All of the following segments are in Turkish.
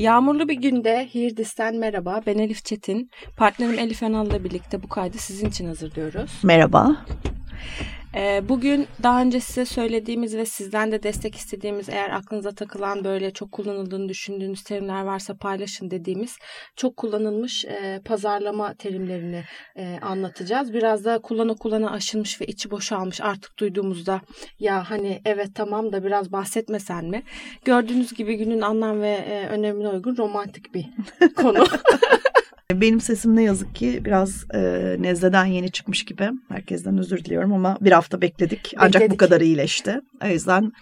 Yağmurlu bir günde Hirdis'ten merhaba. Ben Elif Çetin. Partnerim Elif Önal'la birlikte bu kaydı sizin için hazırlıyoruz. Merhaba. Ee, bugün daha önce size söylediğimiz ve sizden de destek istediğimiz eğer aklınıza takılan böyle çok kullanıldığını düşündüğünüz terimler varsa paylaşın dediğimiz çok kullanılmış e, pazarlama terimlerini e, anlatacağız. Biraz da kullana kullana aşılmış ve içi boşalmış artık duyduğumuzda ya hani evet tamam da biraz bahsetmesen mi? Gördüğünüz gibi günün anlam ve e, önemine uygun romantik bir konu. Benim sesim ne yazık ki biraz e, nezleden yeni çıkmış gibi. Herkesten özür diliyorum ama bir hafta bekledik. Ancak Bekledik. bu kadar iyileşti. O yüzden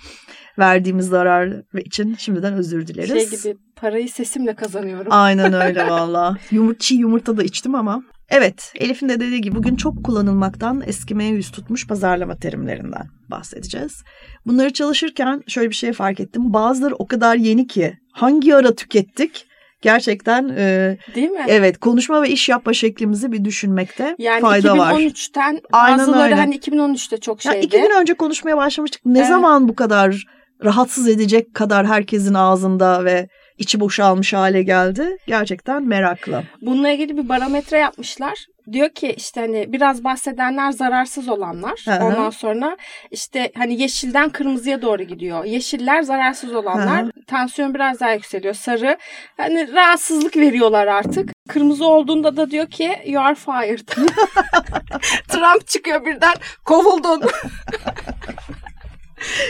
verdiğimiz zarar için şimdiden özür dileriz. Şey gibi parayı sesimle kazanıyorum. Aynen öyle valla. Yumurt, çiğ yumurta da içtim ama. Evet Elif'in de dediği gibi bugün çok kullanılmaktan eskimeye yüz tutmuş pazarlama terimlerinden bahsedeceğiz. Bunları çalışırken şöyle bir şey fark ettim. Bazıları o kadar yeni ki hangi ara tükettik? Gerçekten e, Değil mi? evet konuşma ve iş yapma şeklimizi bir düşünmekte Yani fayda var. 2013'ten Aynen bazıları öyle. hani 2013'te çok şeydi. iki gün önce konuşmaya başlamıştık. Ne Evet. zaman bu kadar rahatsız edecek kadar herkesin ağzında ve içi boşalmış hale geldi? Gerçekten meraklı. Bununla ilgili bir barometre yapmışlar. Diyor ki işte hani biraz bahsedenler zararsız olanlar. Hı hı. Ondan sonra işte hani yeşilden kırmızıya doğru gidiyor. Yeşiller zararsız olanlar. Hı Tansiyon biraz daha yükseliyor. Sarı hani rahatsızlık veriyorlar artık. Kırmızı olduğunda da diyor ki you are fired. Trump çıkıyor birden kovuldun.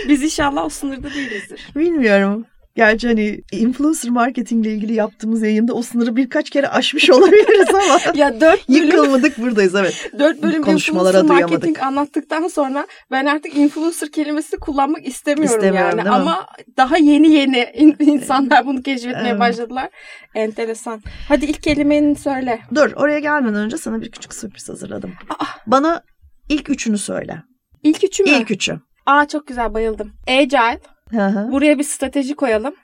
Biz inşallah o sınırda değilizdir. Bilmiyorum. Gerçi hani influencer marketingle ilgili yaptığımız yayında o sınırı birkaç kere aşmış olabiliriz ama Ya dört bölüm yıkılmadık buradayız evet. Dört bölüm Konuşmalara influencer marketing anlattıktan sonra ben artık influencer kelimesini kullanmak istemiyorum, İstemiyorum, yani. Ama daha yeni yeni in- insanlar bunu keşfetmeye Evet. başladılar. Enteresan. Hadi ilk kelimeni söyle. Dur oraya gelmeden önce sana bir küçük sürpriz hazırladım. Aa, Bana ilk üçünü söyle. ilk üçü mü? İlk üçü. Aa çok güzel bayıldım. Agile. Buraya bir strateji koyalım.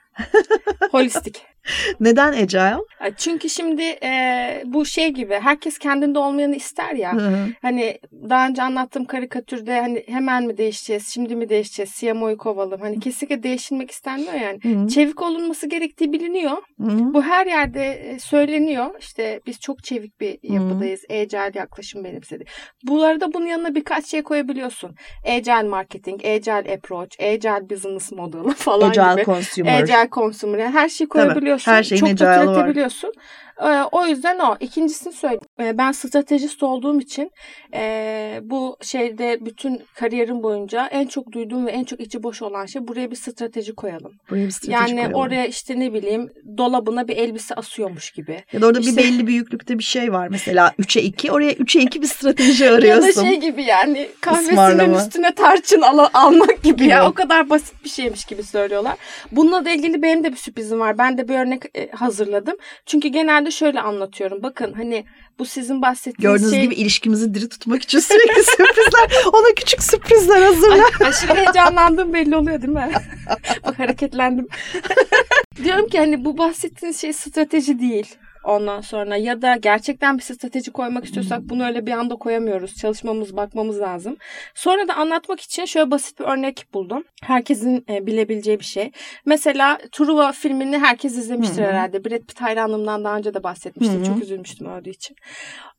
Holistik. Neden agile? Çünkü şimdi e, bu şey gibi herkes kendinde olmayanı ister ya. Hı hı. Hani daha önce anlattığım karikatürde hani hemen mi değişeceğiz, şimdi mi değişeceğiz, CMO'yu kovalım. Hani kesinlikle değişilmek istenmiyor yani. Hı hı. Çevik olunması gerektiği biliniyor. Hı hı. Bu her yerde e, söyleniyor. İşte biz çok çevik bir yapıdayız. Agile yaklaşım benimsedi. Bu arada bunun yanına birkaç şey koyabiliyorsun. Agile marketing, agile approach, agile business model falan Agile gibi. consumer. Agile consumer. Yani her şeyi koyabiliyorsun. Her şeyin Çok da agile'ı var. Ee, o yüzden o. İkincisini söyleyeyim. Ee, ben stratejist olduğum için e, bu şeyde bütün kariyerim boyunca en çok duyduğum ve en çok içi boş olan şey buraya bir strateji koyalım. Buraya bir strateji Yani koyalım. oraya işte ne bileyim dolabına bir elbise asıyormuş gibi. Ya da orada İşte- bir belli büyüklükte bir şey var. Mesela 3'e 2. Oraya 3'e 2 bir strateji Ya da arıyorsun. şey gibi yani kahvesinin üstüne tarçın al- almak gibi Gibi. ya. O kadar basit bir şeymiş gibi söylüyorlar. Bununla da ilgili benim de bir sürprizim var. Ben de bir örnek e, hazırladım. Çünkü genelde şöyle anlatıyorum. Bakın hani bu sizin bahsettiğiniz Gördüğünüz şey... gibi ilişkimizi diri tutmak için sürekli sürprizler. Ona küçük sürprizler hazırla. Ay, aşırı heyecanlandığım belli oluyor değil mi? Bak hareketlendim. Diyorum ki hani bu bahsettiğiniz şey strateji değil. Ondan sonra ya da gerçekten bir strateji koymak istiyorsak bunu öyle bir anda koyamıyoruz. Çalışmamız, bakmamız lazım. Sonra da anlatmak için şöyle basit bir örnek buldum. Herkesin e, bilebileceği bir şey. Mesela Truva filmini herkes izlemiştir Hı hı. herhalde. Brad Pitt hayranlığımdan daha önce de bahsetmiştim. Hı hı. Çok üzülmüştüm öldüğü için.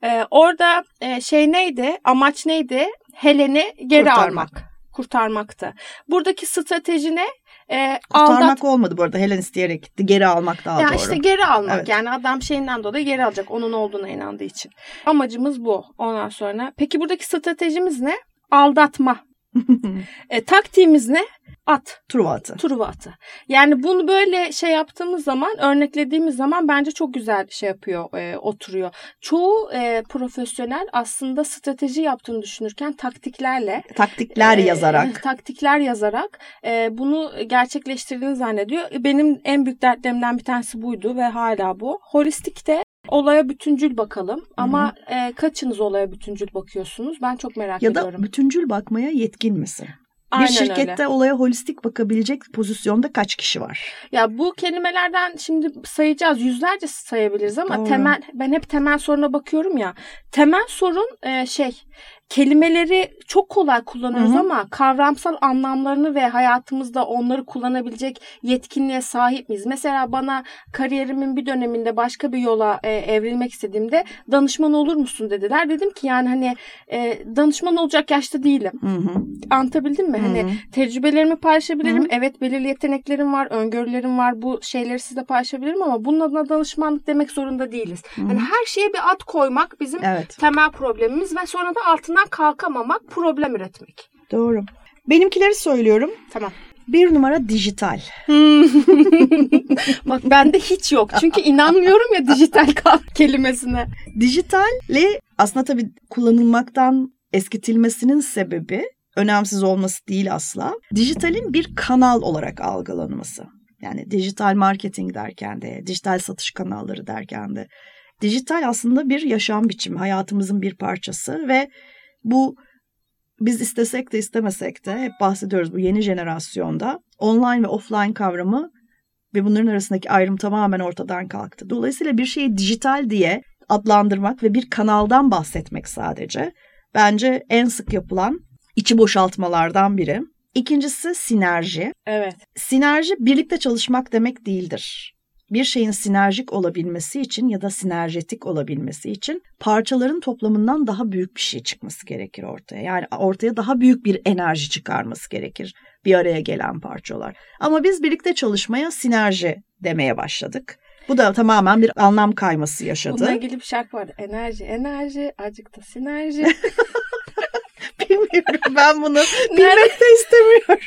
E, orada e, şey neydi? Amaç neydi? Helen'i geri Kurtarmak. almak. Kurtarmaktı. Buradaki strateji ne? E, Kurtarmak aldat olmadı bu arada. Helen isteyerek gitti. Geri almak daha ya doğru. işte geri almak Evet. yani adam şeyinden dolayı geri alacak onun olduğuna inandığı için. Amacımız bu ondan sonra. Peki buradaki stratejimiz ne? Aldatma. E, taktiğimiz ne? At. Truva atı. Truva atı. Yani bunu böyle şey yaptığımız zaman, örneklediğimiz zaman bence çok güzel şey yapıyor, e, oturuyor. Çoğu e, profesyonel aslında strateji yaptığını düşünürken taktiklerle Taktikler e, yazarak. taktikler yazarak e, bunu gerçekleştirdiğini zannediyor. Benim en büyük dertlerimden bir tanesi buydu ve hala bu. Holistikte olaya bütüncül bakalım ama e, kaçınız olaya bütüncül bakıyorsunuz? Ben çok merak Ya da ediyorum. bütüncül bakmaya yetkin misin? Aynen bir şirkette öyle. olaya holistik bakabilecek pozisyonda kaç kişi var? Ya bu kelimelerden şimdi sayacağız. Yüzlerce sayabiliriz ama Doğru. temel ben hep temel soruna bakıyorum ya. Temel sorun e, şey kelimeleri çok kolay kullanıyoruz Hı hı. ama kavramsal anlamlarını ve hayatımızda onları kullanabilecek yetkinliğe sahip miyiz? Mesela bana kariyerimin bir döneminde başka bir yola e, evrilmek istediğimde danışman olur musun dediler. Dedim ki yani hani e, danışman olacak yaşta değilim. Hı hı. Anlatabildim mi? Hani Hı hı. tecrübelerimi paylaşabilirim. Hı hı. Evet belirli yeteneklerim var, öngörülerim var. Bu şeyleri size paylaşabilirim ama bunun adına danışmanlık demek zorunda değiliz. Hı hı. Yani her şeye bir ad koymak bizim Evet. temel problemimiz ve sonra da altından kalkamamak, problem üretmek. Doğru. Benimkileri söylüyorum. Tamam. Bir numara dijital. Bak bende hiç yok. Çünkü inanmıyorum ya dijital kelimesine. Dijitali aslında tabii kullanılmaktan eskitilmesinin sebebi önemsiz olması değil asla. Dijitalin bir kanal olarak algılanması. Yani dijital marketing derken de, dijital satış kanalları derken de. Dijital aslında bir yaşam biçimi, hayatımızın bir parçası ve bu biz istesek de istemesek de hep bahsediyoruz bu yeni jenerasyonda online ve offline kavramı ve bunların arasındaki ayrım tamamen ortadan kalktı. Dolayısıyla bir şeyi dijital diye adlandırmak ve bir kanaldan bahsetmek sadece bence en sık yapılan içi boşaltmalardan biri. İkincisi sinerji. Evet. Sinerji birlikte çalışmak demek değildir. Bir şeyin sinerjik olabilmesi için ya da sinerjetik olabilmesi için parçaların toplamından daha büyük bir şey çıkması gerekir ortaya. Yani ortaya daha büyük bir enerji çıkarması gerekir bir araya gelen parçalar. Ama biz birlikte çalışmaya sinerji demeye başladık. Bu da tamamen bir anlam kayması yaşadı. Bununla ilgili bir şarkı var. Enerji, enerji, acık da sinerji. Ben bunu bilmek de istemiyorum.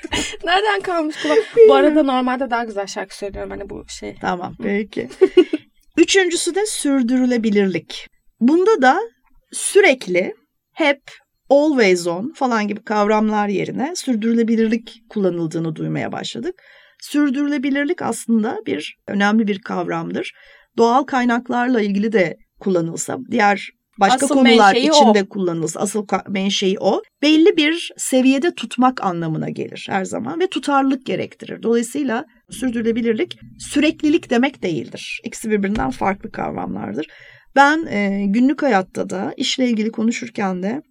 nereden kalmış kulak? Bu arada normalde daha güzel şarkı söylüyorum. Hani bu şey. Tamam peki. Üçüncüsü de sürdürülebilirlik. Bunda da sürekli hep always on falan gibi kavramlar yerine sürdürülebilirlik kullanıldığını duymaya başladık. Sürdürülebilirlik aslında bir önemli bir kavramdır. Doğal kaynaklarla ilgili de kullanılsa, diğer başka Asıl konular içinde kullanılsa, asıl ka- menşei o. Belli bir seviyede tutmak anlamına gelir her zaman ve tutarlılık gerektirir. Dolayısıyla sürdürülebilirlik süreklilik demek değildir. İkisi birbirinden farklı kavramlardır. Ben e, günlük hayatta da işle ilgili konuşurken de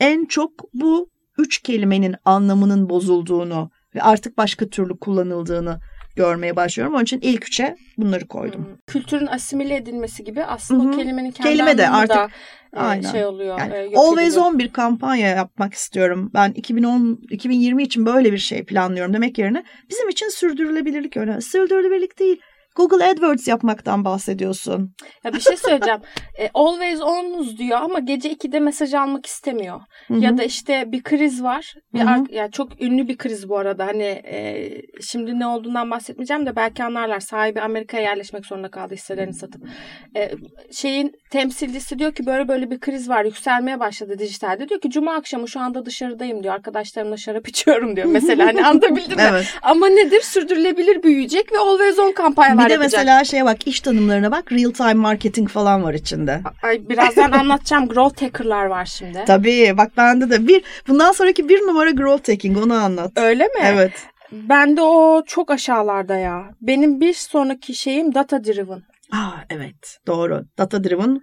en çok bu üç kelimenin anlamının bozulduğunu ve artık başka türlü kullanıldığını görmeye başlıyorum. Onun için ilk üçe bunları koydum. Hmm. Kültürün asimile edilmesi gibi aslında Hı o hı. kelimenin kendi Kelime de anlamı da artık- e, Aynen. şey oluyor. Yani e, Always ediliyor. on bir kampanya yapmak istiyorum. Ben 2010 2020 için böyle bir şey planlıyorum demek yerine bizim için sürdürülebilirlik önemli. Sürdürülebilirlik değil. Google AdWords yapmaktan bahsediyorsun. Ya bir şey söyleyeceğim. E, always on'uz diyor ama gece 2'de mesaj almak istemiyor. Hı hı. Ya da işte bir kriz var. Bir ar- ya çok ünlü bir kriz bu arada. Hani e, şimdi ne olduğundan bahsetmeyeceğim de belki anlarlar. Sahibi Amerika'ya yerleşmek zorunda kaldı hisselerini satıp. E, şeyin temsilcisi diyor ki böyle böyle bir kriz var. Yükselmeye başladı dijitalde. Diyor ki cuma akşamı şu anda dışarıdayım diyor. Arkadaşlarımla şarap içiyorum diyor. Mesela hani anlatabildim mi? Evet. Ama nedir? Sürdürülebilir büyüyecek ve always on kampanyalar Bir de mesela şeye bak iş tanımlarına bak real time marketing falan var içinde. Ay birazdan anlatacağım. Growth hacker'lar var şimdi. Tabii bak bende de bir bundan sonraki bir numara growth hacking onu anlat. Öyle mi? Evet. Ben de o çok aşağılarda ya. Benim bir sonraki şeyim data driven. Aa evet doğru. Data driven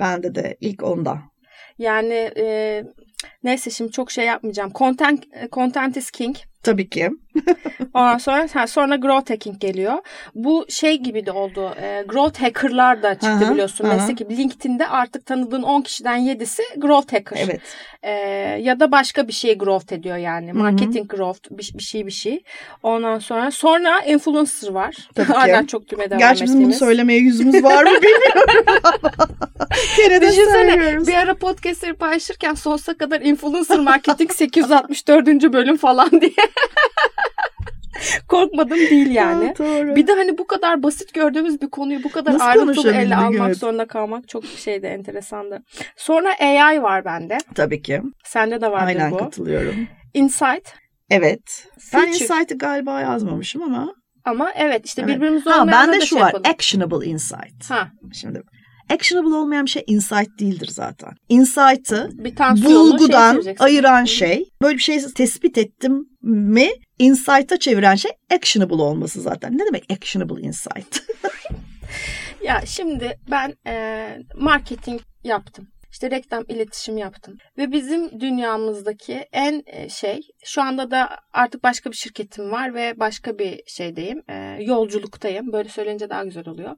bende de ilk onda. Yani e, neyse şimdi çok şey yapmayacağım. Content content is king. Tabii ki. Ondan sonra ha, sonra growth hacking geliyor. Bu şey gibi de oldu. E, growth hacker'lar da çıktı Aha, biliyorsun. aha. Meslek gibi. LinkedIn'de artık tanıdığın 10 kişiden 7'si growth hacker. Evet. E, ya da başka bir şey growth ediyor yani. Marketing growth bir, bir şey bir şey. Ondan sonra sonra influencer var. Tabii ki. Hala çok tüme devam Gerçi bizim bunu söylemeye yüzümüz var mı bilmiyorum ama. Gene de Düşünsene söylüyoruz. bir ara podcastleri paylaşırken sonsuza kadar influencer marketing 864. bölüm falan diye. Korkmadım değil yani. Ha, doğru. Bir de hani bu kadar basit gördüğümüz bir konuyu bu kadar Nasıl ayrıntılı ele almak evet. zorunda kalmak çok şeydi enteresandı. Sonra AI var bende. Tabii ki. Sende de vardır Aynen bu. katılıyorum. Insight. Evet. Ben insight'ı galiba yazmamışım ama. Ama evet işte Evet. birbirimiz Ha olmayanla bende da şu şey var. yapalım. Actionable insight. Ha. Şimdi Actionable olmayan bir şey insight değildir zaten. Insight'ı bulgudan şey ayıran şey, böyle bir şey tespit ettim mi insight'a çeviren şey actionable olması zaten. Ne demek actionable insight? Ya şimdi ben e, marketing yaptım. İşte reklam iletişim yaptım. Ve bizim dünyamızdaki en e, şey şu anda da artık başka bir şirketim var ve başka bir şeydeyim. E, yolculuktayım. Böyle söyleyince daha güzel oluyor.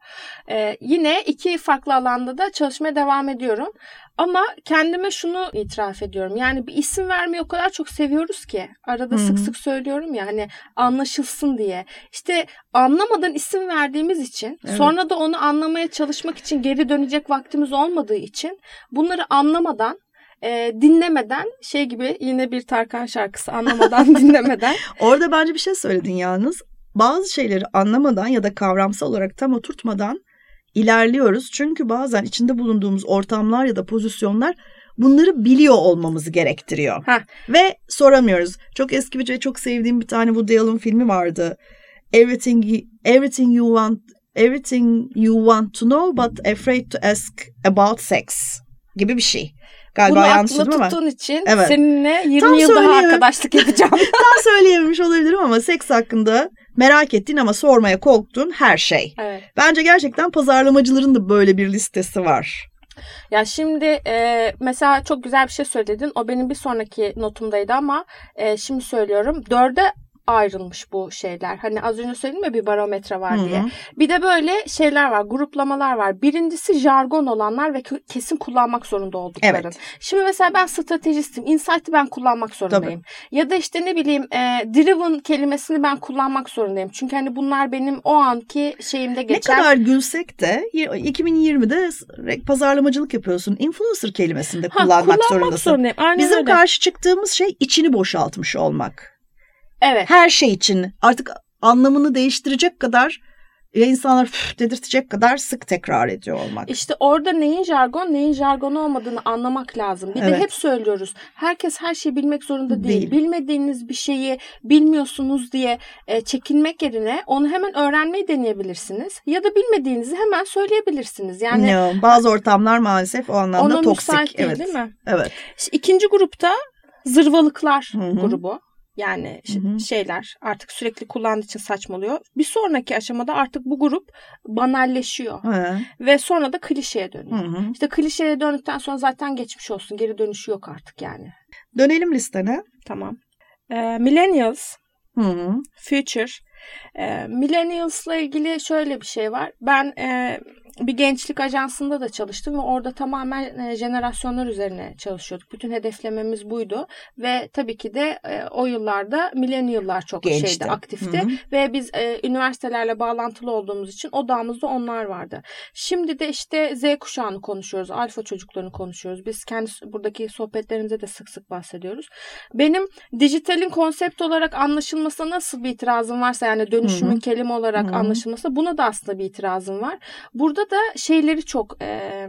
E, yine iki farklı alanda da çalışmaya devam ediyorum. Ama kendime şunu itiraf ediyorum. Yani bir isim vermeyi o kadar çok seviyoruz ki. Arada Hı hı. sık sık söylüyorum ya hani anlaşılsın diye. İşte anlamadan isim verdiğimiz için Evet. sonra da onu anlamaya çalışmak için geri dönecek vaktimiz olmadığı için bunları anlamadan e, dinlemeden şey gibi yine bir Tarkan şarkısı anlamadan dinlemeden Orada bence bir şey söyledin yalnız. Bazı şeyleri anlamadan ya da kavramsal olarak tam oturtmadan ilerliyoruz. Çünkü bazen içinde bulunduğumuz ortamlar ya da pozisyonlar bunları biliyor olmamızı gerektiriyor. Heh. Ve soramıyoruz. Çok eski bir ve çok sevdiğim bir tane Woody Allen filmi vardı. Everything everything you want everything you want to know but afraid to ask about sex gibi bir şey. Galiba bunu yanlış söyledim ama tuttuğun için Evet. seninle 20 Tam yıl daha arkadaşlık edeceğim. tam söyleyememiş olabilirim ama seks hakkında merak ettiğin ama sormaya korktuğun her şey. evet. Bence gerçekten pazarlamacıların da böyle bir listesi var. Ya şimdi e, mesela çok güzel bir şey söyledin. O benim bir sonraki notumdaydı ama e, şimdi söylüyorum. Dörde ayrılmış bu şeyler. Hani az önce söyledim ya bir barometre var Hı diye. Bir de böyle şeyler var, gruplamalar var. Birincisi jargon olanlar ve kesin kullanmak zorunda oldukların. Evet. Şimdi mesela ben stratejistim. Insight'ı ben kullanmak zorundayım. Ya da işte ne bileyim e, driven kelimesini ben kullanmak zorundayım. Çünkü hani bunlar benim o anki şeyimde geçen Ne kadar gülsek de 2020'de pazarlamacılık yapıyorsun. Influencer kelimesini de Ha, kullanmak, zorundasın. zorundayım. Aynen Bizim öyle. karşı çıktığımız şey içini boşaltmış olmak. Evet. Her şey için artık anlamını değiştirecek kadar ve insanlar dedirtecek kadar sık tekrar ediyor olmak. İşte orada neyin jargon, neyin jargon olmadığını anlamak lazım. Bir de Evet. hep söylüyoruz. Herkes her şeyi bilmek zorunda değil. Değil. Bilmediğiniz bir şeyi bilmiyorsunuz diye e, çekinmek yerine onu hemen öğrenmeyi deneyebilirsiniz. Ya da bilmediğinizi hemen söyleyebilirsiniz. Yani No, bazı ortamlar maalesef o anlamda ona toksik. müsait değil evet. değil mi? Evet. İşte İkinci grupta zırvalıklar Hı hı. grubu. Yani Hı hı. şeyler artık sürekli kullandığı için saçmalıyor. Bir sonraki aşamada artık bu grup banalleşiyor. Hı Ve sonra da klişeye hı. dönüyor. hı. İşte klişeye döndükten sonra zaten geçmiş olsun. Geri dönüşü yok artık yani. Dönelim listene. Tamam. Ee, millennials, Hı hı. future. Ee, millennials'la ilgili şöyle bir şey var. Ben e, bir gençlik ajansında da çalıştım ve orada tamamen e, jenerasyonlar üzerine çalışıyorduk. Bütün hedeflememiz buydu ve tabii ki de e, o yıllarda millennial'lar çok Gençti. şeydi, aktifti Hı hı. ve biz e, üniversitelerle bağlantılı olduğumuz için odamızda onlar vardı. Şimdi de işte Z kuşağını konuşuyoruz, alfa çocuklarını konuşuyoruz. Biz kendi buradaki sohbetlerimizde de sık sık bahsediyoruz. Benim dijitalin konsept olarak anlaşılmasına nasıl bir itirazım varsa yani dönüşümün Hı hı. kelime olarak Hı hı. anlaşılmasına buna da aslında bir itirazım var. Burada da şeyleri çok e,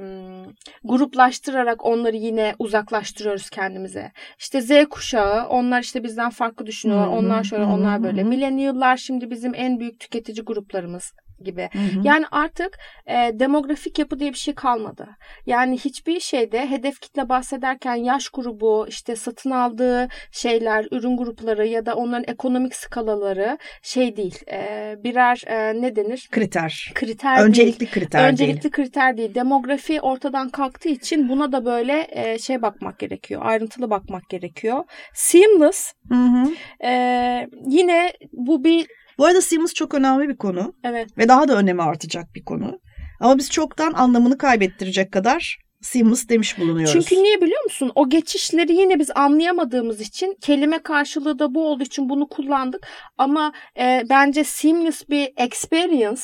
gruplaştırarak onları yine uzaklaştırıyoruz kendimize. İşte Z kuşağı onlar işte bizden farklı düşünüyor. Hı hı. Onlar şöyle onlar böyle. Millennial'lar şimdi bizim en büyük tüketici gruplarımız gibi. Hı hı. Yani artık e, demografik yapı diye bir şey kalmadı. Yani hiçbir şeyde hedef kitle bahsederken yaş grubu, işte satın aldığı şeyler, ürün grupları ya da onların ekonomik skalaları şey değil. E, birer e, ne denir? Kriter. Kriter değil. Öncelikli kriter Öncelikli değil. kriter değil. Demografi ortadan kalktığı için buna da böyle e, şey bakmak gerekiyor. Ayrıntılı bakmak gerekiyor. Seamless Hı hı. e, yine bu bir Bu arada Sims çok önemli bir konu evet ve daha da önemi artacak bir konu. Ama biz çoktan anlamını kaybettirecek kadar Sims demiş bulunuyoruz. Çünkü niye biliyor musun? O geçişleri yine biz anlayamadığımız için kelime karşılığı da bu olduğu için bunu kullandık. Ama e, bence seamless bir experience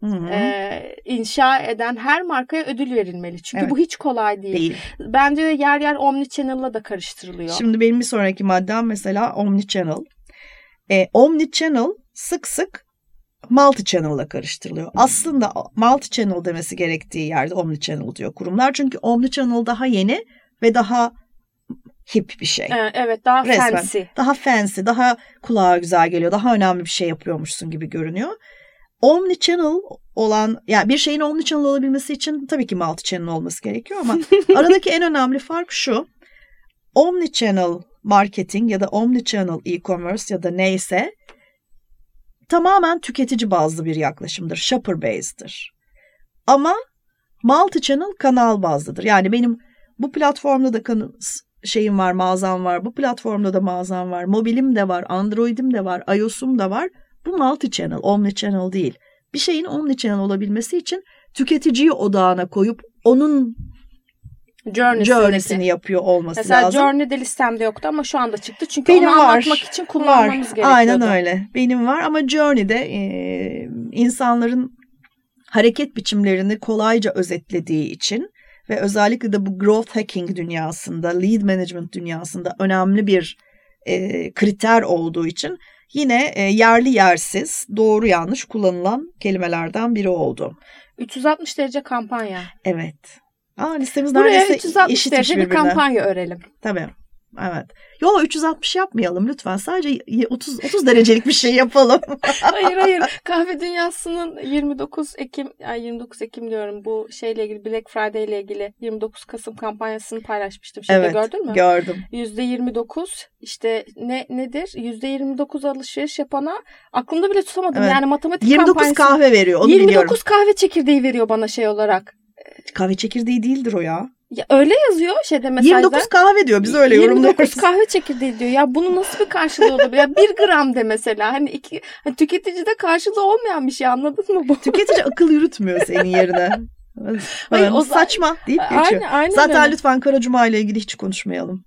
Hı hı. e, inşa eden her markaya ödül verilmeli. Çünkü Evet. bu hiç kolay değil. değil. Bence de yer yer omnichannel'la da karıştırılıyor. Şimdi benim bir sonraki maddem mesela Omnichannel. E, Omnichannel sık sık multi-channel'la karıştırılıyor. Aslında multi-channel demesi gerektiği yerde omnichannel diyor kurumlar. Çünkü omnichannel daha yeni ve daha hip bir şey. E, evet daha Resmen. fancy. Daha fancy, daha kulağa güzel geliyor. Daha önemli bir şey yapıyormuşsun gibi görünüyor. Omnichannel olan yani bir şeyin omnichannel olabilmesi için tabii ki multi channel olması gerekiyor ama aradaki en önemli fark şu. Omnichannel marketing ya da omnichannel e-commerce ya da neyse tamamen tüketici bazlı bir yaklaşımdır. Shopper based'dir. Ama multi channel kanal bazlıdır. Yani benim bu platformda da kan- şeyim var, mağazam var. Bu platformda da mağazam var. Mobilim de var, Android'im de var, iOS'um da var. Bu multi channel, omni channel değil. Bir şeyin omni channel olabilmesi için tüketiciyi odağına koyup onun Journey'sini yapıyor olması Mesela lazım. Journey de listemde yoktu ama şu anda çıktı. Çünkü Benim onu var. anlatmak için kullanmamız var. gerekiyordu. Aynen öyle. Benim var ama Journey'de e, insanların hareket biçimlerini kolayca özetlediği için ve özellikle de bu growth hacking dünyasında, lead management dünyasında önemli bir e, kriter olduğu için yine e, yerli yersiz, doğru yanlış kullanılan kelimelerden biri oldu. 360 derece kampanya. Evet. Aa, listemiz Buraya neredeyse 360 eşitmiş derece bir birbirine. kampanya örelim. Tabii. Evet. Yo 360 yapmayalım lütfen. Sadece 30 30 derecelik bir şey yapalım. hayır hayır. Kahve Dünyası'nın 29 Ekim, ay 29 Ekim diyorum bu şeyle ilgili Black Friday ile ilgili 29 Kasım kampanyasını paylaşmıştım. Şeyde evet. gördün mü? Gördüm. %29 işte ne nedir? %29 alışveriş yapana aklımda bile tutamadım. Evet. Yani matematik 29 kampanyası. kahve veriyor. Onu 29 biliyorum. kahve çekirdeği veriyor bana şey olarak. Kahve çekirdeği değildir o ya. Ya öyle yazıyor şeyde mesajda. 29 kahve diyor. Biz öyle 29 yorumluyoruz. kahve çekirdeği diyor. Ya bunun nasıl bir karşılığı olabilir? Ya bir gram de mesela. Hani iki, hani tüketicide karşılığı olmayan bir şey anladın mı bu? Tüketici akıl yürütmüyor senin yerine. Hayır, o- saçma deyip geçiyor. Aynen, aynen Zaten öyle. lütfen Kara Cuma ile ilgili hiç konuşmayalım.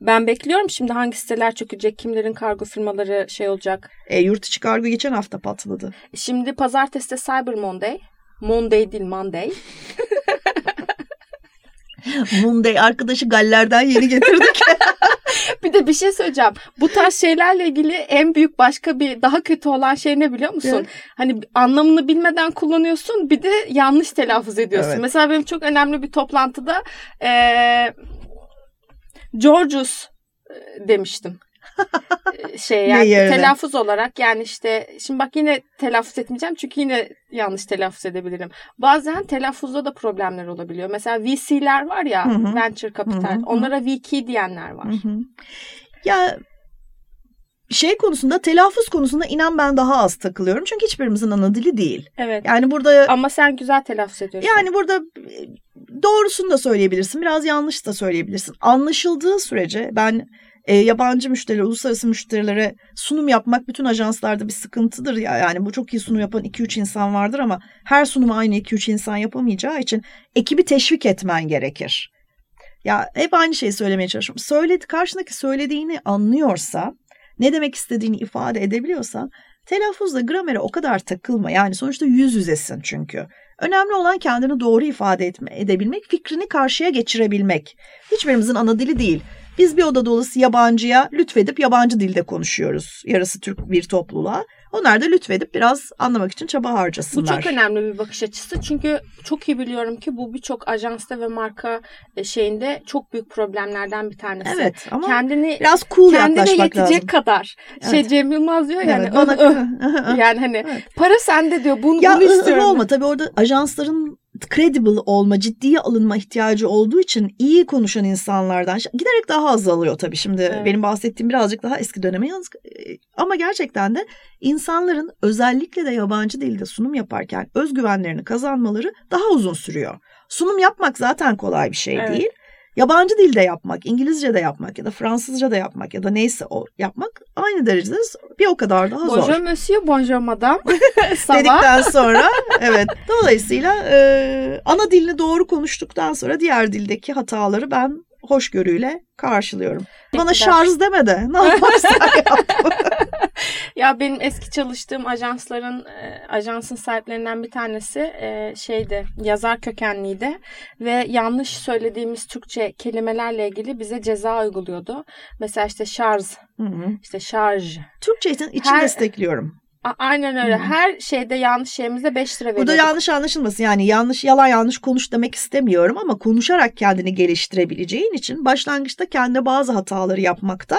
Ben bekliyorum şimdi hangi siteler çökecek, kimlerin kargo firmaları şey olacak. E, yurt içi kargo geçen hafta patladı. Şimdi pazartesi de Cyber Monday. Monday değil Monday. Monday arkadaşı Galler'den yeni getirdik. Bir de bir şey söyleyeceğim. Bu tarz şeylerle ilgili en büyük başka bir daha kötü olan şey ne biliyor musun? Evet. Hani anlamını bilmeden kullanıyorsun bir de yanlış telaffuz ediyorsun. Evet. Mesela benim çok önemli bir toplantıda eee Georgius demiştim. Şey yani telaffuz olarak yani işte şimdi bak yine telaffuz etmeyeceğim çünkü yine yanlış telaffuz edebilirim. Bazen telaffuzda da problemler olabiliyor. Mesela VC'ler var ya Hı hı. venture capital Hı hı, hı. onlara VK diyenler var. Hı hı. ya şey konusunda telaffuz konusunda inan ben daha az takılıyorum. Çünkü hiçbirimizin ana dili değil. Evet. Yani burada Ama sen güzel telaffuz ediyorsun. yani burada e, doğrusunu da söyleyebilirsin. Biraz yanlış da söyleyebilirsin. Anlaşıldığı sürece ben e, yabancı müşterilere, uluslararası müşterilere sunum yapmak bütün ajanslarda bir sıkıntıdır ya. Yani bu çok iyi sunum yapan 2-3 insan vardır ama her sunumu aynı 2-3 insan yapamayacağı için ekibi teşvik etmen gerekir. Ya hep aynı şeyi söylemeye çalışıyorum. Söyledi, karşındaki söylediğini anlıyorsa, ne demek istediğini ifade edebiliyorsan telaffuzla gramere o kadar takılma. Yani sonuçta yüz yüzesin çünkü. Önemli olan kendini doğru ifade etme, edebilmek, fikrini karşıya geçirebilmek. Hiçbirimizin ana dili değil. Biz bir oda dolusu yabancıya lütfedip yabancı dilde konuşuyoruz. Yarısı Türk bir topluluğa. Onlar da lütfedip biraz anlamak için çaba Bu harcasınlar. çok önemli bir bakış açısı. Çünkü çok iyi biliyorum ki bu birçok ajansta ve marka e, şeyinde çok büyük problemlerden bir tanesi. Evet ama Kendini biraz cool kendine yaklaşmak yetecek lazım. kadar. Şey Evet. Cem Yılmaz diyor yani. Evet, bana "Öh, öh." yani hani Evet. para sende diyor. Bunu, Ya bunu istiyorum. olma tabii orada ajansların credible olma, ciddiye alınma ihtiyacı olduğu için iyi konuşan insanlardan giderek daha azalıyor tabii. Şimdi Evet. benim bahsettiğim birazcık daha eski döneme yalnız ama gerçekten de insanların özellikle de yabancı dilde sunum yaparken özgüvenlerini kazanmaları daha uzun sürüyor. Sunum yapmak zaten kolay bir şey Evet. değil. Yabancı dilde yapmak, İngilizce de yapmak ya da Fransızca da yapmak ya da neyse o yapmak aynı derecede bir o kadar daha zor. Bonjour monsieur, bonjour madame. Dedikten sonra evet dolayısıyla e, ana dilini doğru konuştuktan sonra diğer dildeki hataları ben hoşgörüyle karşılıyorum. Bana Teşekkürler. şarj deme de ne yaparsan yap. Ya benim eski çalıştığım ajansların e, ajansın sahiplerinden bir tanesi e, şeydi yazar kökenliydi ve yanlış söylediğimiz Türkçe kelimelerle ilgili bize ceza uyguluyordu. Mesela işte şarj, Hı hı. işte şarj. Türkçe için, için Her- destekliyorum. A- aynen öyle. Hı. Her şeyde yanlış şeyimizde 5 lira veriyorduk. Burada yanlış anlaşılmasın yani yanlış yalan yanlış konuş demek istemiyorum ama konuşarak kendini geliştirebileceğin için başlangıçta kendi bazı hataları yapmakta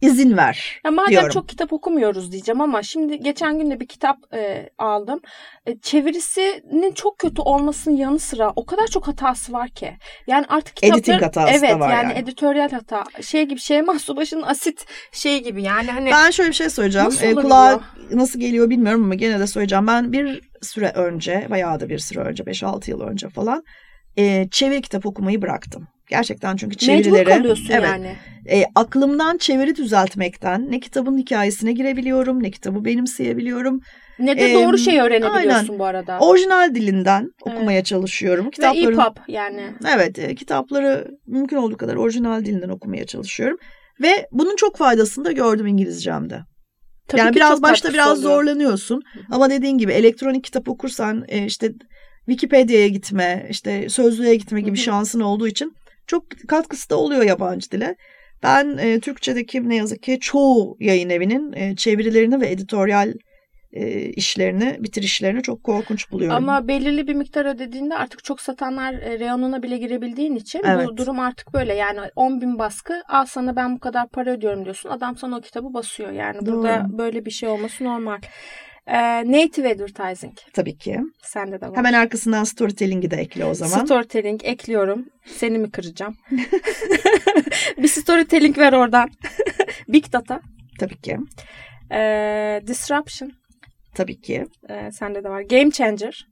izin ver Ya madem diyorum. çok kitap okumuyoruz diyeceğim ama şimdi geçen gün de bir kitap e, aldım. E, çevirisinin çok kötü olmasının yanı sıra o kadar çok hatası var ki. Yani artık kitapların Editing hatası da evet, var yani. yani. editoryal hata. Şey gibi Şeyma Subaşı'nın asit şey gibi yani hani Ben şöyle bir şey söyleyeceğim. Nasıl olabiliyor? kulağa nasıl geliyor bilmiyorum ama gene de söyleyeceğim. Ben bir süre önce bayağı da bir süre önce 5-6 yıl önce falan e, çeviri kitap okumayı bıraktım. Gerçekten çünkü mecbur çevirileri kalıyorsun evet, yani. e, aklımdan çeviri düzeltmekten ne kitabın hikayesine girebiliyorum ne kitabı benimseyebiliyorum. Ne de Ee, doğru şey öğrenebiliyorsun aynen. bu arada. Orijinal dilinden okumaya çalışıyorum. Ve Kitapların EPUB yani. Evet, e, kitapları mümkün olduğu kadar orijinal dilinden okumaya çalışıyorum ve bunun çok faydasını da gördüm İngilizcemde. Tabii yani biraz başta biraz oluyor. zorlanıyorsun ama dediğin gibi elektronik kitap okursan e, işte Wikipedia'ya gitme, işte sözlüğe gitme gibi Hı hı. şansın olduğu için çok katkısı da oluyor yabancı dile. Ben e, Türkçedeki ne yazık ki çoğu yayın evinin e, çevirilerini ve editoryal e, işlerini, bitirişlerini çok korkunç buluyorum. Ama belirli bir miktar ödediğinde artık çok satanlar e, reyonuna bile girebildiğin için Evet. bu durum artık böyle. Yani 10 bin baskı al sana ben bu kadar para ödüyorum diyorsun. Adam sana o kitabı basıyor. Yani burada Doğru. böyle bir şey olması normal. Ee, native advertising. Tabii ki. Sende de var. Hemen arkasından storytelling'i de ekle o zaman. Storytelling ekliyorum. Seni mi kıracağım? bir storytelling ver oradan. Big data. Tabii ki. Ee, disruption. Tabii ki. Ee, sende de var. Game changer.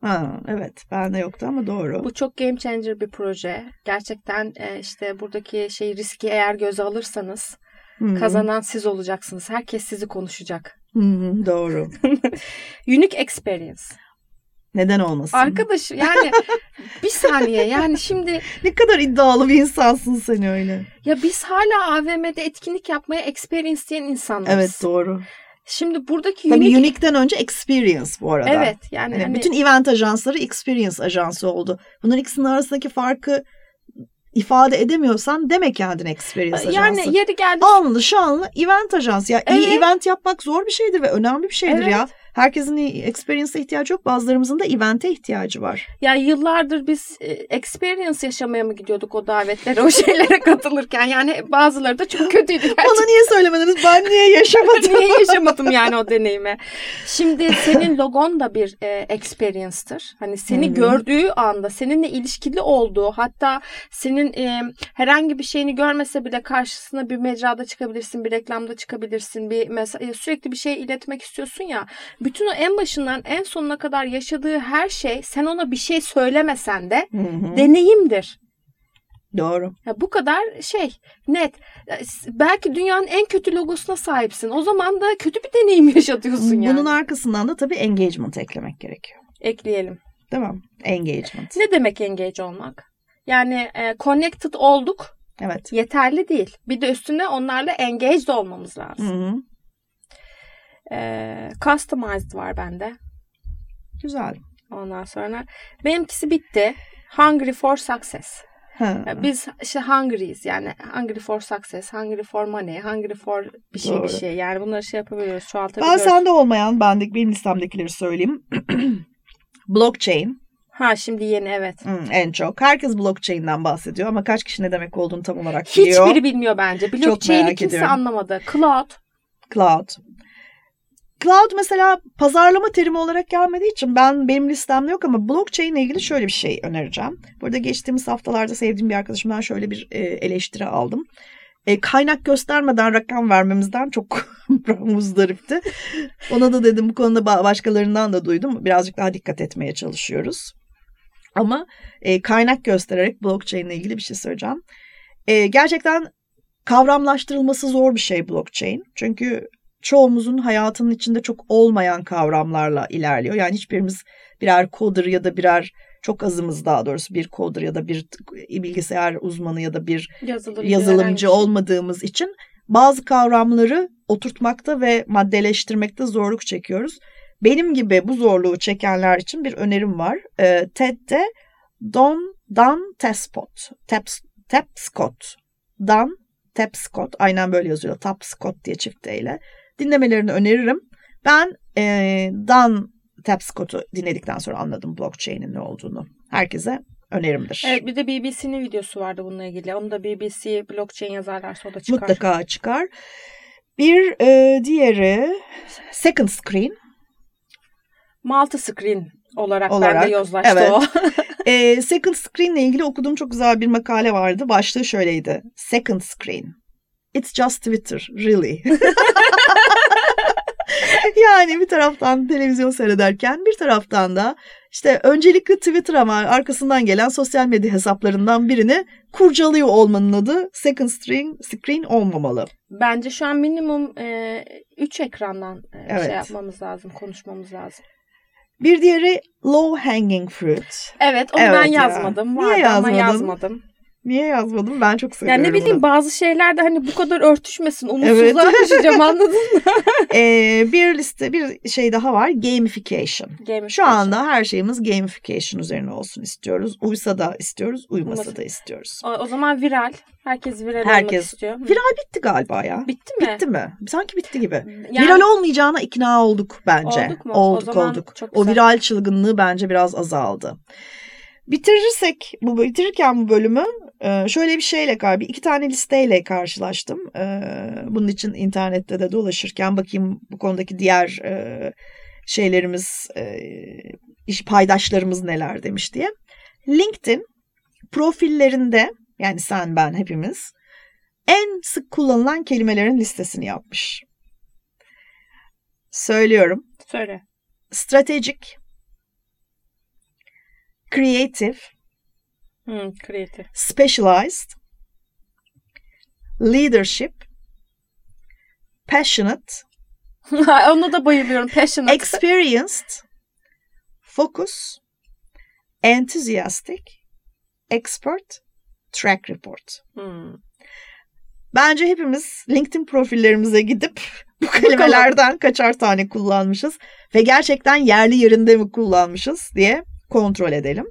Ha, evet bende yoktu ama doğru. Bu çok game changer bir proje. Gerçekten e, işte buradaki şey riski eğer göze alırsanız hı. kazanan siz olacaksınız. Herkes sizi konuşacak. Doğru. Unique experience. Neden olmasın? Arkadaş yani bir saniye yani şimdi Ne kadar iddialı bir insansın sen öyle. ya biz hala AVM'de etkinlik yapmaya experience diyen insanlarız. Evet doğru. Şimdi buradaki Tabii unique Unique'den önce Experience bu arada. Evet yani Hani hani- bütün event ajansları Experience ajansı oldu. Bunların ikisinin arasındaki farkı ifade edemiyorsan deme kendine Experience ajansı. yani yeri geldi Anlı şanlı event ajansı. Ya iyi Evet. event yapmak zor bir şeydir ve önemli bir şeydir Evet. ya. Herkesin experience'a ihtiyacı yok. Bazılarımızın da event'e ihtiyacı var. Ya yıllardır biz e, experience yaşamaya mı gidiyorduk o davetlere, o şeylere katılırken? Yani bazıları da çok kötüydü gerçekten. Bana niye söylemediniz? Ben niye yaşamadım? Niye yaşamadım yani o deneyimi? Şimdi senin logon da bir e, experience'tır. Hani seni hı. gördüğü anda seninle ilişkili olduğu hatta senin e, herhangi bir şeyini görmese bile karşısına bir mecrada çıkabilirsin, bir reklamda çıkabilirsin, bir mesela sürekli bir şey iletmek istiyorsun ya. Bütün o en başından en sonuna kadar yaşadığı her şey sen ona bir şey söylemesen de Hı hı. deneyimdir. Doğru. Ya bu kadar şey net. Belki dünyanın en kötü logosuna sahipsin. O zaman da kötü bir deneyim yaşatıyorsun yani. Bunun arkasından da tabii engagement eklemek gerekiyor. Ekleyelim. Değil mi? Engagement. Ne demek engage olmak? Yani e, connected olduk Evet. yeterli değil. Bir de üstüne onlarla engaged olmamız Hı lazım. hı. E, customized var bende. Güzel. Ondan sonra benimkisi bitti. Hungry for success. Ha. Biz işte hungry'yiz yani hungry for success, hungry for money, hungry for bir şey Doğru. bir şey. Yani bunları şey yapabiliyoruz, Ben çoğaltabiliyoruz. sende olmayan, bendeki benim listemdekileri söyleyeyim. blockchain Ha şimdi yeni evet. hı, en çok. Herkes blockchain'den bahsediyor ama kaç kişi ne demek olduğunu tam olarak biliyor. Hiçbiri bilmiyor bence. Blockchain'i kimse ediyorum. anlamadı. Cloud. Cloud. Cloud mesela pazarlama terimi olarak gelmediği için ben benim listemde yok ama blockchain ile ilgili şöyle bir şey önereceğim. Burada geçtiğimiz haftalarda sevdiğim bir arkadaşımdan şöyle bir e, eleştiri aldım. E, kaynak göstermeden rakam vermemizden çok muzdaripti. Ona da dedim bu konuda ba- başkalarından da duydum. Birazcık daha dikkat etmeye çalışıyoruz. Ama e, kaynak göstererek blockchain ile ilgili bir şey söyleyeceğim. E, gerçekten kavramlaştırılması zor bir şey blockchain. Çünkü çoğumuzun hayatının içinde çok olmayan kavramlarla ilerliyor. Yani hiçbirimiz birer coder ya da birer çok azımız daha doğrusu bir coder ya da bir t- bilgisayar uzmanı ya da bir Yazılımcı. yazılımcı olmadığımız için bazı kavramları oturtmakta ve maddeleştirmekte zorluk çekiyoruz. Benim gibi bu zorluğu çekenler için bir önerim var. Ee, TED'de Don Dan Tespot, Teps, Tepscott, Dan Tepscott, aynen böyle yazıyor. Tapscott diye çift ile dinlemelerini öneririm. Ben e, Dan Tapscott'u dinledikten sonra anladım blockchain'in ne olduğunu. Herkese önerimdir. Evet bir de BBC'nin videosu vardı bununla ilgili. Onu da BBC blockchain yazarlarsa o da çıkar. Mutlaka çıkar. Bir e, diğeri second screen. Multi screen olarak, Olarak, bende yozlaştı evet. o. E, second screen ile ilgili okuduğum çok güzel bir makale vardı. Başlığı şöyleydi. Second screen. It's just Twitter, really. yani bir taraftan televizyon seyrederken bir taraftan da işte öncelikle Twitter ama arkasından gelen sosyal medya hesaplarından birini kurcalıyor olmanın adı second screen, screen olmamalı. Bence şu an minimum 3 ekrandan e, Evet. şey yapmamız lazım, konuşmamız lazım. Bir diğeri low hanging fruit. Evet onu Evet ben ya. yazmadım. Niye yazmadın? yazmadım. Niye yazmadım? Ben çok seviyorum Yani ne bileyim bunu. bazı şeyler de hani bu kadar örtüşmesin. Umutsuzluğa düşeceğim anladın mı? Ee, bir liste bir şey daha var. Gamification. Gamification. Şu anda her şeyimiz gamification üzerine olsun istiyoruz. Uysa da istiyoruz, uymasa da istiyoruz. O, o zaman viral. Herkes viral olmak Herkes- istiyor. Hı. Viral bitti galiba ya. Bitti mi? Bitti mi? Sanki bitti gibi. Yani- Viral olmayacağına ikna olduk bence. Olduk mu? O Olduk zaman olduk. O viral çılgınlığı bence biraz azaldı. Bitirirsek, bu bitirirken bu bölümü e, şöyle bir şeyle galiba iki tane listeyle karşılaştım. E, Bunun için internette de dolaşırken bakayım bu konudaki diğer e, şeylerimiz, iş paydaşlarımız neler demiş diye. LinkedIn profillerinde yani sen ben hepimiz en sık kullanılan kelimelerin listesini yapmış. Söylüyorum. Söyle. Strategic, creative, Hı, kreatif. specialized, leadership, passionate, Ona da bayılıyorum. Passionate. experienced, focus, enthusiastic, expert, track report. Hı. Bence hepimiz LinkedIn profillerimize gidip bu kelimelerden kaçar tane kullanmışız ve gerçekten yerli yerinde mi kullanmışız diye kontrol edelim.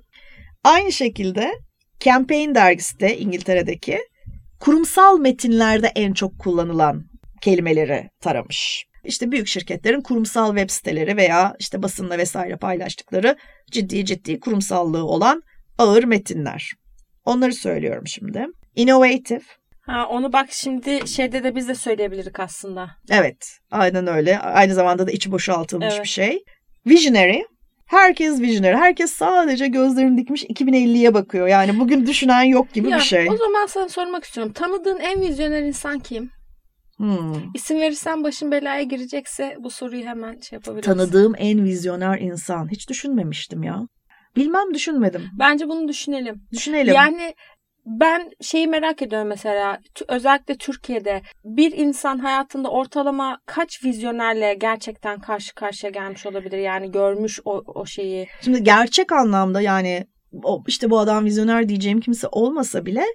Aynı şekilde Campaign dergisi de İngiltere'deki kurumsal metinlerde en çok kullanılan kelimeleri taramış. İşte büyük şirketlerin kurumsal web siteleri veya işte basınla vesaire paylaştıkları ciddi ciddi kurumsallığı olan ağır metinler. Onları söylüyorum şimdi. Innovative, Ha, onu bak şimdi şeyde de biz de söyleyebiliriz aslında. Evet, aynen öyle. Aynı zamanda da içi boşaltılmış Evet. bir şey. Visionary. Herkes visionary. Herkes sadece gözlerini dikmiş 2050'ye bakıyor. Yani bugün düşünen yok gibi Ya, bir şey. O zaman sana sormak istiyorum. Tanıdığın en vizyoner insan kim? Hmm. İsim verirsen başın belaya girecekse bu soruyu hemen şey yapabiliriz. Tanıdığım en vizyoner insan. Hiç düşünmemiştim ya. Bilmem düşünmedim. Bence bunu düşünelim. Düşünelim. Yani ben şeyi merak ediyorum mesela özellikle Türkiye'de bir insan hayatında ortalama kaç vizyonerle gerçekten karşı karşıya gelmiş olabilir? Yani görmüş o, o şeyi. Şimdi gerçek anlamda yani işte bu adam vizyoner diyeceğim kimse olmasa bile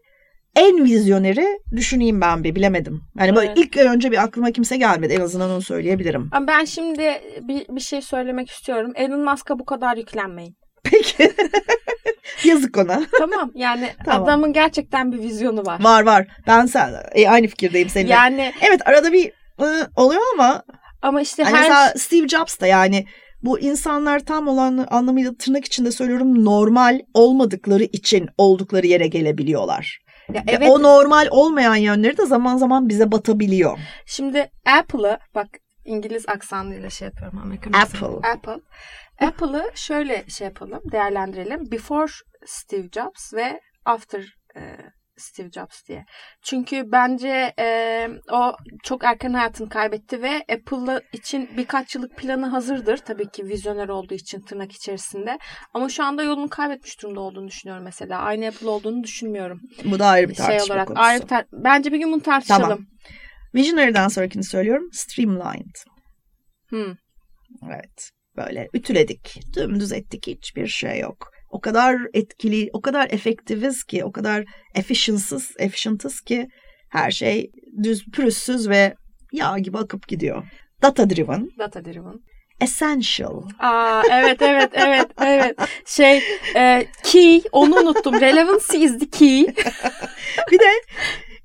en vizyoneri düşüneyim ben bir bilemedim. Yani böyle Evet. ilk önce bir aklıma kimse gelmedi. En azından onu söyleyebilirim. Ben şimdi bir, bir şey söylemek istiyorum. Elon Musk'a bu kadar yüklenmeyin. Peki. Yazık ona. tamam yani Tamam. adamın gerçekten bir vizyonu var. Var var. Ben sen e, aynı fikirdeyim seninle. Yani Evet arada bir ı, oluyor ama ama işte hani her mesela Steve Jobs da yani bu insanlar tam olan anlamıyla tırnak içinde söylüyorum normal olmadıkları için oldukları yere gelebiliyorlar. Ya Ve evet o normal olmayan yönleri de zaman zaman bize batabiliyor. Şimdi Apple'ı bak İngiliz aksanıyla şey yapıyorum Amerikan aksanı. Apple. Apple. Apple'ı şöyle şey yapalım, değerlendirelim. Before Steve Jobs ve after e, Steve Jobs diye. Çünkü bence e, o çok erken hayatını kaybetti ve Apple için birkaç yıllık planı hazırdır. Tabii ki vizyoner olduğu için tırnak içerisinde. Ama şu anda yolunu kaybetmiş durumda olduğunu düşünüyorum mesela. Aynı Apple olduğunu düşünmüyorum. Bu da ayrı bir Şey tartışma olarak. konusu. Ayrı bir tar- bence bir gün bunu tartışalım. Tamam. Visionary'den sonrakini söylüyorum. Streamlined. Hmm. Evet. Böyle ütüledik. Dümdüz ettik. Hiçbir şey yok. O kadar etkili, o kadar efektiviz ki, o kadar efficientsız, efficientız ki her şey düz, pürüzsüz ve yağ gibi akıp gidiyor. Data driven, Data driven. essential. Aa evet evet evet evet. Şey e, key onu unuttum. Relevancy is the key. Bir de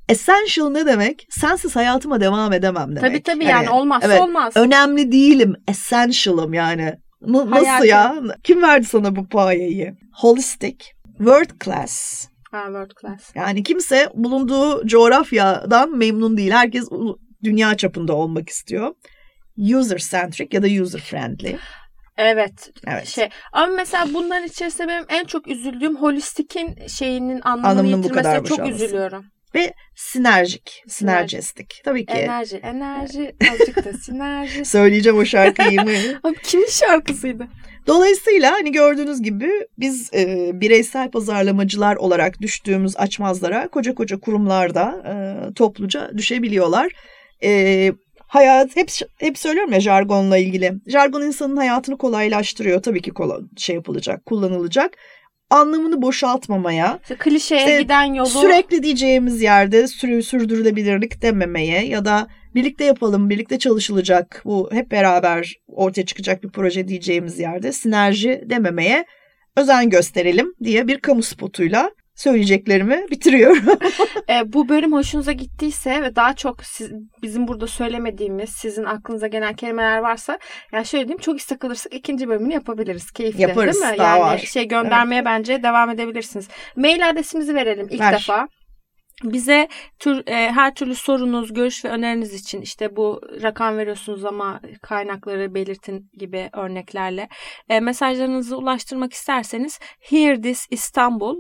essential ne demek? Sensiz hayatıma devam edemem demek. Tabii tabii yani Hani, olmazsa evet, olmaz. Önemli değilim, essential'ım yani. N- nasıl Hayatım. ya? Kim verdi sana bu payeyi? Holistic, world class. Ha, world class. Yani kimse bulunduğu coğrafyadan memnun değil. Herkes dünya çapında olmak istiyor. User centric ya da user friendly. Evet. Evet. Şey ama mesela bunların içerisinde benim en çok üzüldüğüm holistikin şeyinin anlamını, Anlamının bu yitirmesine çok üzülüyorum. Ve sinerjik, sinergistik. Tabii ki. Enerji, enerji, azıcık da sinerji. Söyleyeceğim o şarkıyı mı? Abi kimin şarkısıydı? Dolayısıyla hani gördüğünüz gibi biz e, bireysel pazarlamacılar olarak düştüğümüz açmazlara koca koca kurumlarda e, topluca düşebiliyorlar. E, hayat hep hep söylüyorum ya jargonla ilgili. Jargon insanın hayatını kolaylaştırıyor. Tabii ki kolay, şey yapılacak, kullanılacak. Anlamını boşaltmamaya, İşte klişeye İşte giden yolu sürekli diyeceğimiz yerde sürü sürdürülebilirlik dememeye ya da birlikte yapalım, birlikte çalışılacak, bu hep beraber ortaya çıkacak bir proje diyeceğimiz yerde sinerji dememeye özen gösterelim diye bir kamu spotuyla söyleyeceklerimi bitiriyorum. E, bu bölüm hoşunuza gittiyse ve daha çok siz, bizim burada söylemediğimiz, sizin aklınıza gelen kelimeler varsa yani şöyle diyeyim çok istek alırsak ikinci bölümünü yapabiliriz. Keyifli Yaparız, değil mi? daha yani var. şey göndermeye bence devam edebilirsiniz. Mail adresimizi verelim ilk Ver. defa. Bize tür, e, her türlü sorunuz, görüş ve öneriniz için işte bu rakam veriyorsunuz ama kaynakları belirtin gibi örneklerle e, mesajlarınızı ulaştırmak isterseniz hearthisistanbul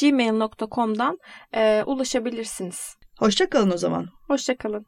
gmail.com'dan e, ulaşabilirsiniz. Hoşça kalın o zaman. Hoşçakalın.